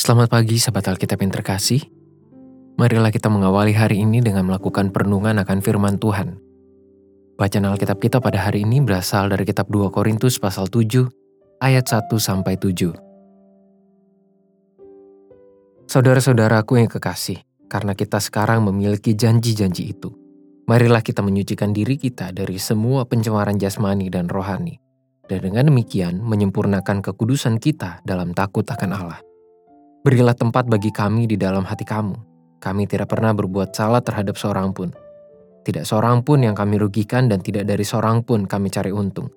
Selamat pagi sahabat Alkitab yang terkasih. Marilah kita mengawali hari ini dengan melakukan perenungan akan firman Tuhan. Bacaan Alkitab kita pada hari ini berasal dari kitab 2 Korintus pasal 7 ayat 1 sampai 7. Saudara-saudaraku yang kekasih, karena kita sekarang memiliki janji-janji itu, marilah kita menyucikan diri kita dari semua pencemaran jasmani dan rohani, dan dengan demikian menyempurnakan kekudusan kita dalam takut akan Allah. Berilah tempat bagi kami di dalam hati kamu. Kami tidak pernah berbuat salah terhadap seorang pun. Tidak seorang pun yang kami rugikan dan tidak dari seorang pun kami cari untung.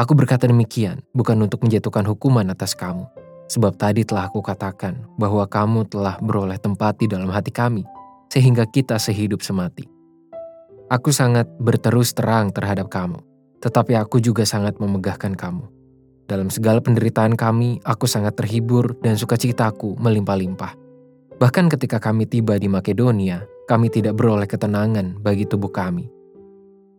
Aku berkata demikian bukan untuk menjatuhkan hukuman atas kamu. Sebab tadi telah aku katakan bahwa kamu telah beroleh tempat di dalam hati kami, sehingga kita sehidup semati. Aku sangat berterus terang terhadap kamu, tetapi aku juga sangat memegahkan kamu dalam segala penderitaan kami, aku sangat terhibur dan sukacitaku melimpah-limpah. Bahkan ketika kami tiba di Makedonia, kami tidak beroleh ketenangan bagi tubuh kami.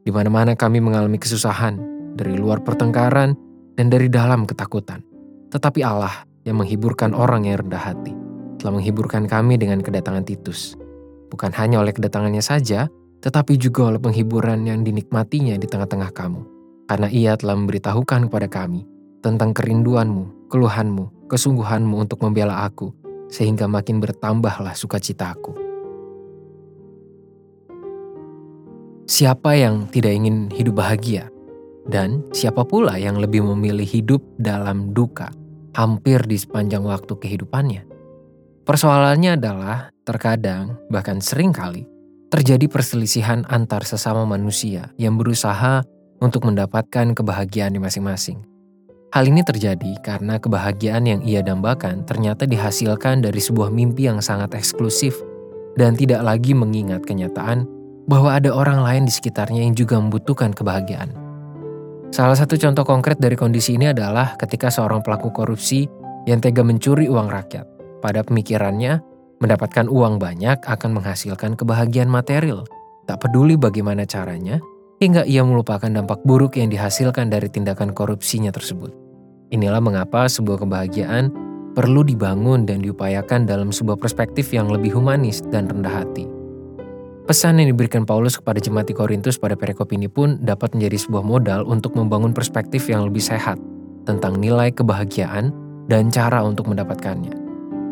Di mana-mana kami mengalami kesusahan, dari luar pertengkaran dan dari dalam ketakutan. Tetapi Allah yang menghiburkan orang yang rendah hati, telah menghiburkan kami dengan kedatangan Titus. Bukan hanya oleh kedatangannya saja, tetapi juga oleh penghiburan yang dinikmatinya di tengah-tengah kamu. Karena ia telah memberitahukan kepada kami tentang kerinduanmu, keluhanmu, kesungguhanmu untuk membela aku, sehingga makin bertambahlah sukacitaku. Siapa yang tidak ingin hidup bahagia? Dan siapa pula yang lebih memilih hidup dalam duka hampir di sepanjang waktu kehidupannya? Persoalannya adalah terkadang, bahkan sering kali, terjadi perselisihan antar sesama manusia yang berusaha untuk mendapatkan kebahagiaan di masing-masing. Hal ini terjadi karena kebahagiaan yang ia dambakan ternyata dihasilkan dari sebuah mimpi yang sangat eksklusif dan tidak lagi mengingat kenyataan bahwa ada orang lain di sekitarnya yang juga membutuhkan kebahagiaan. Salah satu contoh konkret dari kondisi ini adalah ketika seorang pelaku korupsi yang tega mencuri uang rakyat. Pada pemikirannya, mendapatkan uang banyak akan menghasilkan kebahagiaan material. Tak peduli bagaimana caranya, hingga ia melupakan dampak buruk yang dihasilkan dari tindakan korupsinya tersebut. Inilah mengapa sebuah kebahagiaan perlu dibangun dan diupayakan dalam sebuah perspektif yang lebih humanis dan rendah hati. Pesan yang diberikan Paulus kepada jemaat di Korintus pada perikop ini pun dapat menjadi sebuah modal untuk membangun perspektif yang lebih sehat tentang nilai kebahagiaan dan cara untuk mendapatkannya.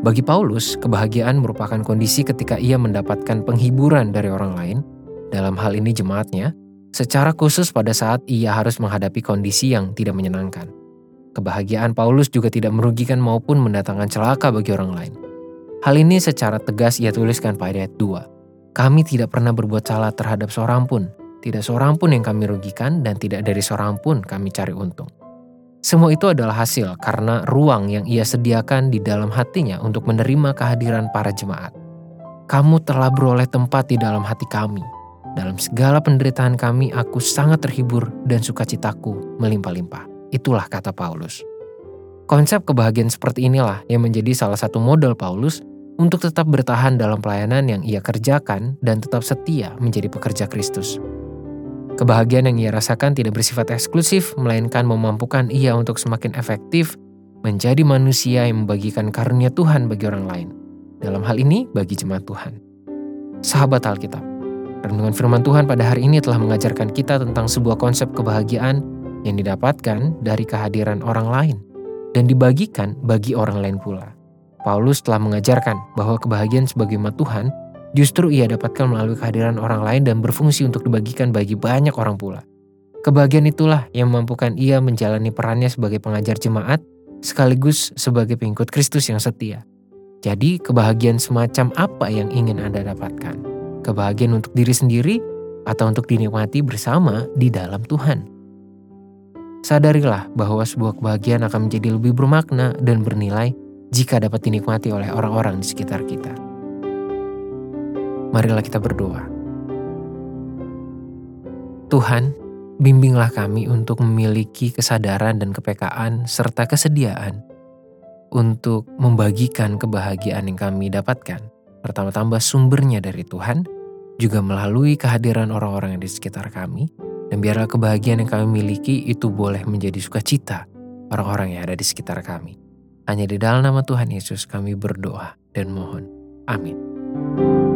Bagi Paulus, kebahagiaan merupakan kondisi ketika ia mendapatkan penghiburan dari orang lain, dalam hal ini jemaatnya, secara khusus pada saat ia harus menghadapi kondisi yang tidak menyenangkan. Kebahagiaan Paulus juga tidak merugikan maupun mendatangkan celaka bagi orang lain. Hal ini secara tegas ia tuliskan pada ayat 2. Kami tidak pernah berbuat salah terhadap seorang pun, tidak seorang pun yang kami rugikan dan tidak dari seorang pun kami cari untung. Semua itu adalah hasil karena ruang yang ia sediakan di dalam hatinya untuk menerima kehadiran para jemaat. Kamu telah beroleh tempat di dalam hati kami, dalam segala penderitaan kami, aku sangat terhibur dan sukacitaku melimpah-limpah. Itulah kata Paulus. Konsep kebahagiaan seperti inilah yang menjadi salah satu modal Paulus untuk tetap bertahan dalam pelayanan yang ia kerjakan dan tetap setia menjadi pekerja Kristus. Kebahagiaan yang ia rasakan tidak bersifat eksklusif, melainkan memampukan ia untuk semakin efektif menjadi manusia yang membagikan karunia Tuhan bagi orang lain. Dalam hal ini, bagi jemaat Tuhan. Sahabat Alkitab, Renungan firman Tuhan pada hari ini telah mengajarkan kita tentang sebuah konsep kebahagiaan yang didapatkan dari kehadiran orang lain dan dibagikan bagi orang lain pula. Paulus telah mengajarkan bahwa kebahagiaan sebagai umat Tuhan justru ia dapatkan melalui kehadiran orang lain dan berfungsi untuk dibagikan bagi banyak orang pula. Kebahagiaan itulah yang memampukan ia menjalani perannya sebagai pengajar jemaat sekaligus sebagai pengikut Kristus yang setia. Jadi, kebahagiaan semacam apa yang ingin Anda dapatkan? Kebahagiaan untuk diri sendiri atau untuk dinikmati bersama di dalam Tuhan. Sadarilah bahwa sebuah kebahagiaan akan menjadi lebih bermakna dan bernilai jika dapat dinikmati oleh orang-orang di sekitar kita. Marilah kita berdoa. Tuhan, bimbinglah kami untuk memiliki kesadaran dan kepekaan serta kesediaan untuk membagikan kebahagiaan yang kami dapatkan. Pertama-tama sumbernya dari Tuhan, juga melalui kehadiran orang-orang yang di sekitar kami, dan biarlah kebahagiaan yang kami miliki itu boleh menjadi sukacita orang-orang yang ada di sekitar kami. Hanya di dalam nama Tuhan Yesus kami berdoa dan mohon. Amin.